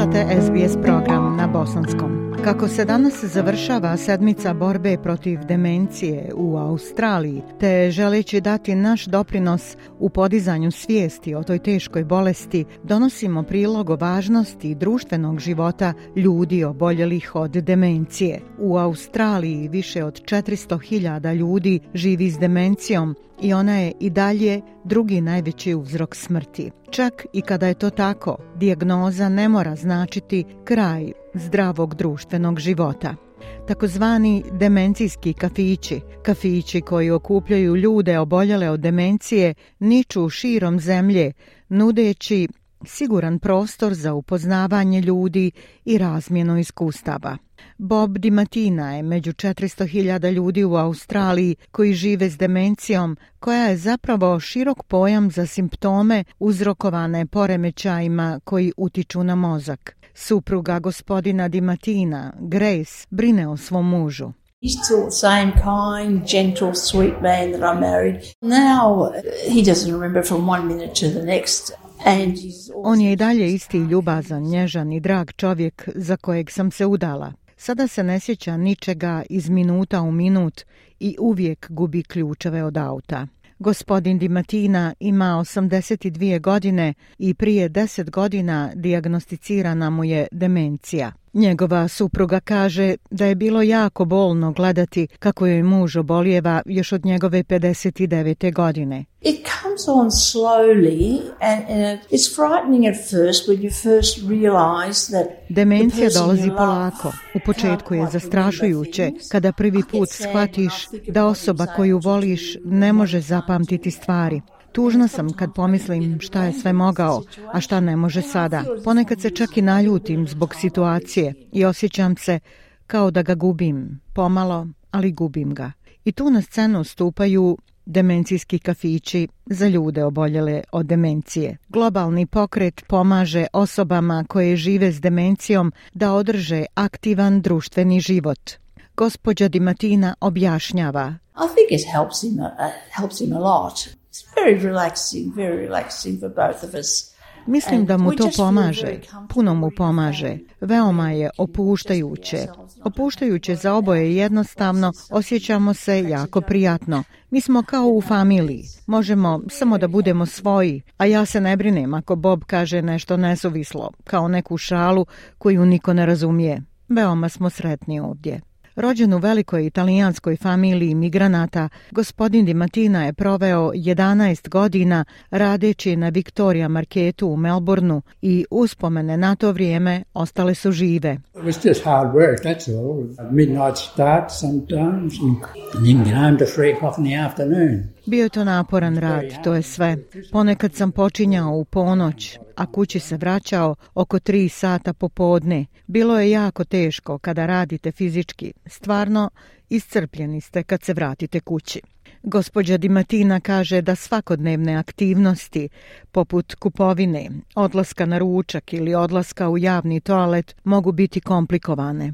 Slušate SBS program na bosanskom. Kako se danas završava sedmica borbe protiv demencije u Australiji, te želeći dati naš doprinos u podizanju svijesti o toj teškoj bolesti, donosimo prilog o važnosti društvenog života ljudi oboljelih od demencije. U Australiji više od 400.000 ljudi živi s demencijom, i ona je i dalje drugi najveći uzrok smrti. Čak i kada je to tako, dijagnoza ne mora značiti kraj zdravog društvenog života. Takozvani demencijski kafići, kafići koji okupljaju ljude oboljele od demencije, niču širom zemlje, nudeći siguran prostor za upoznavanje ljudi i razmjenu iskustava. Bob Dimatina je među 400.000 ljudi u Australiji koji žive s demencijom, koja je zapravo širok pojam za simptome uzrokovane poremećajima koji utiču na mozak. Supruga gospodina Di Matina Grace, brine o svom mužu. Now he doesn't remember from one minute to the next. E, on je i dalje isti ljubazan, nježan i drag čovjek za kojeg sam se udala. Sada se ne sjeća ničega iz minuta u minut i uvijek gubi ključeve od auta. Gospodin Dimatina ima 82 godine i prije 10 godina dijagnosticirana mu je demencija. Njegova supruga kaže da je bilo jako bolno gledati kako joj muž obolijeva još od njegove 59. godine. Demencija dolazi polako. U početku je zastrašujuće kada prvi put shvatiš da osoba koju voliš ne može zapamtiti stvari. Tužna sam kad pomislim šta je sve mogao, a šta ne može sada. Ponekad se čak i naljutim zbog situacije i osjećam se kao da ga gubim. Pomalo, ali gubim ga. I tu na scenu stupaju demencijski kafići za ljude oboljele od demencije. Globalni pokret pomaže osobama koje žive s demencijom da održe aktivan društveni život. Gospođa Dimatina objašnjava. Mislim da mu to pomaže, puno mu pomaže. Veoma je opuštajuće. Opuštajuće za oboje jednostavno, osjećamo se jako prijatno. Mi smo kao u familiji, možemo samo da budemo svoji, a ja se ne brinem ako Bob kaže nešto nesovislo, kao neku šalu koju niko ne razumije. Veoma smo sretni ovdje. Rođen u velikoj italijanskoj familiji migranata, gospodin Di Martina je proveo 11 godina radeći na Victoria Marketu u Melbourneu i uspomene na to vrijeme ostale su žive. It hard work, that's all. Midnight start sometimes and then the afternoon. Bio je to naporan rad, to je sve. Ponekad sam počinjao u ponoć, a kući se vraćao oko tri sata popodne. Bilo je jako teško kada radite fizički. Stvarno, iscrpljeni ste kad se vratite kući. Gospođa Dimatina kaže da svakodnevne aktivnosti, poput kupovine, odlaska na ručak ili odlaska u javni toalet, mogu biti komplikovane.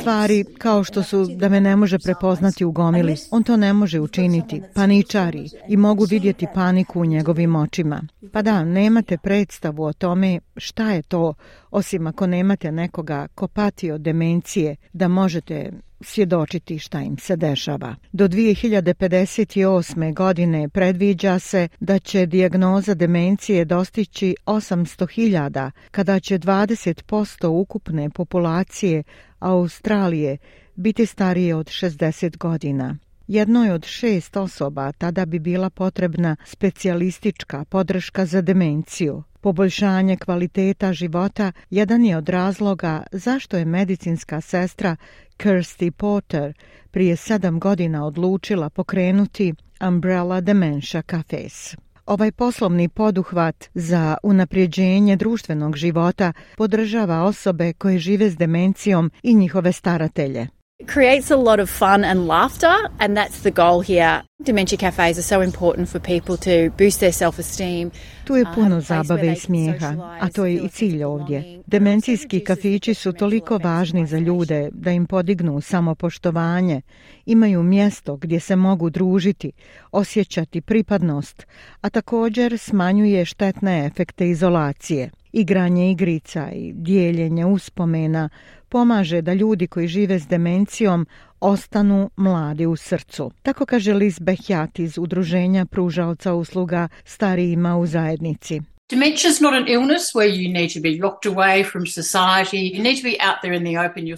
Stvari kao što su da me ne može prepoznati u gomili, on to ne može učiniti, paničari i mogu vidjeti paniku u njegovim očima. Pa da, nemate predstavu o tome šta je to, osim ako nemate nekoga ko pati od demencije, da možete svjedočiti šta im se dešava. Do 2058. godine predviđa se da će dijagnoza demencije dostići 800.000, kada će 20% ukupne populacije Australije biti starije od 60 godina. Jednoj od šest osoba tada bi bila potrebna specijalistička podrška za demenciju. Poboljšanje kvaliteta života jedan je od razloga zašto je medicinska sestra Kirsty Porter prije sedam godina odlučila pokrenuti Umbrella Dementia Cafes. Ovaj poslovni poduhvat za unapređenje društvenog života podržava osobe koje žive s demencijom i njihove staratelje creates a lot of fun and laughter, and that's the goal here. Dementia cafes are so important for people to boost their self-esteem. Tu je uh, puno zabave i smijeha, a to je i cilj ovdje. Demencijski kafići su toliko važni za ljude da im podignu samopoštovanje, imaju mjesto gdje se mogu družiti, osjećati pripadnost, a također smanjuje štetne efekte izolacije. Igranje igrica i dijeljenje uspomena pomaže da ljudi koji žive s demencijom ostanu mladi u srcu. Tako kaže Liz Behjat iz Udruženja pružalca usluga starijima u zajednici.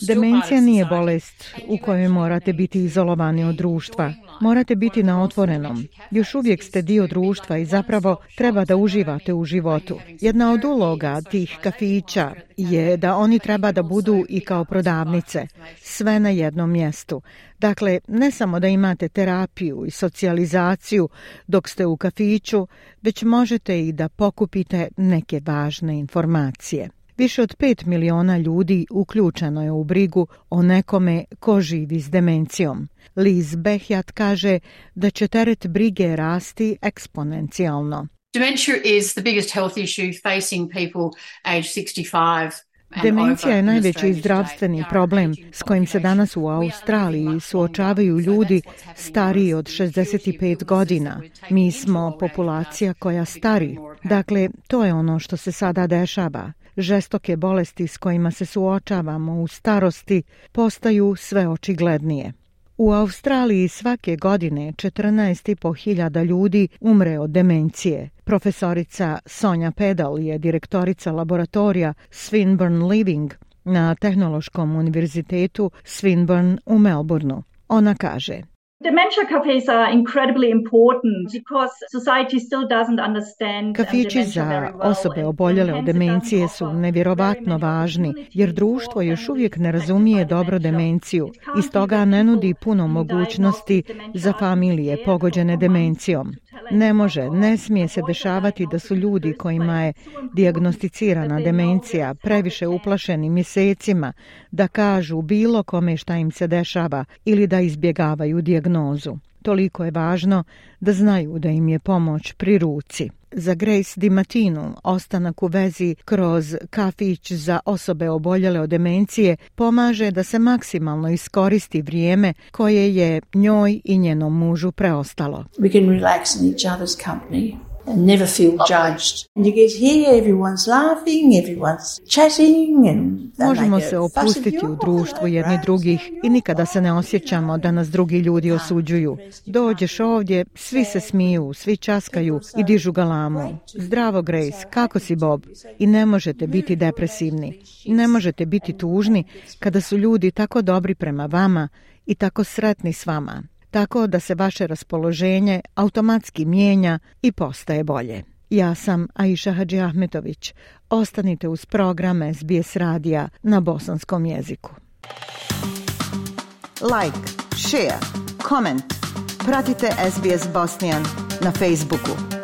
Demencija nije bolest u kojoj morate biti izolovani od društva. Morate biti na otvorenom. Još uvijek ste dio društva i zapravo treba da uživate u životu. Jedna od uloga tih kafića je da oni treba da budu i kao prodavnice, sve na jednom mjestu. Dakle, ne samo da imate terapiju i socijalizaciju dok ste u kafiću, već možete i da pokupite neke važne informacije. Više od 5 miliona ljudi uključeno je u brigu o nekome ko živi s demencijom. Liz Behjat kaže da će teret brige rasti eksponencijalno. Dementia is the biggest health issue facing people aged 65 Demencija je najveći zdravstveni problem s kojim se danas u Australiji suočavaju ljudi stariji od 65 godina. Mi smo populacija koja stari. Dakle, to je ono što se sada dešava. Žestoke bolesti s kojima se suočavamo u starosti postaju sve očiglednije. U Australiji svake godine 14.500 ljudi umre od demencije. Profesorica Sonja Pedal je direktorica laboratorija Swinburne Living na Tehnološkom univerzitetu Swinburne u Melbourneu. Ona kaže – Dementia cafes are incredibly important um, Kafići za osobe oboljele od demencije su nevjerovatno važni jer društvo još uvijek ne razumije dobro demenciju i stoga ne nudi puno mogućnosti za familije pogođene demencijom. Ne može, ne smije se dešavati da su ljudi kojima je diagnosticirana demencija previše uplašeni mjesecima da kažu bilo kome šta im se dešava ili da izbjegavaju dijagnozu. Toliko je važno da znaju da im je pomoć pri ruci. Za Grace Di Matinu, ostanak u vezi kroz kafić za osobe oboljele od demencije pomaže da se maksimalno iskoristi vrijeme koje je njoj i njenom mužu preostalo. We can relax in each other's company and never feel judged. And you get here, everyone's laughing, everyone's chatting and Možemo se opustiti u društvu jedni drugih i nikada se ne osjećamo da nas drugi ljudi osuđuju. Dođeš ovdje, svi se smiju, svi časkaju i dižu galamu. Zdravo Grace, kako si Bob? I ne možete biti depresivni. Ne možete biti tužni kada su ljudi tako dobri prema vama i tako sretni s vama tako da se vaše raspoloženje automatski mijenja i postaje bolje. Ja sam Aisha Hadži Ahmetović. Ostanite uz programe SBS radija na bosanskom jeziku. Like, share, comment. Pratite SBS Bosnian na Facebooku.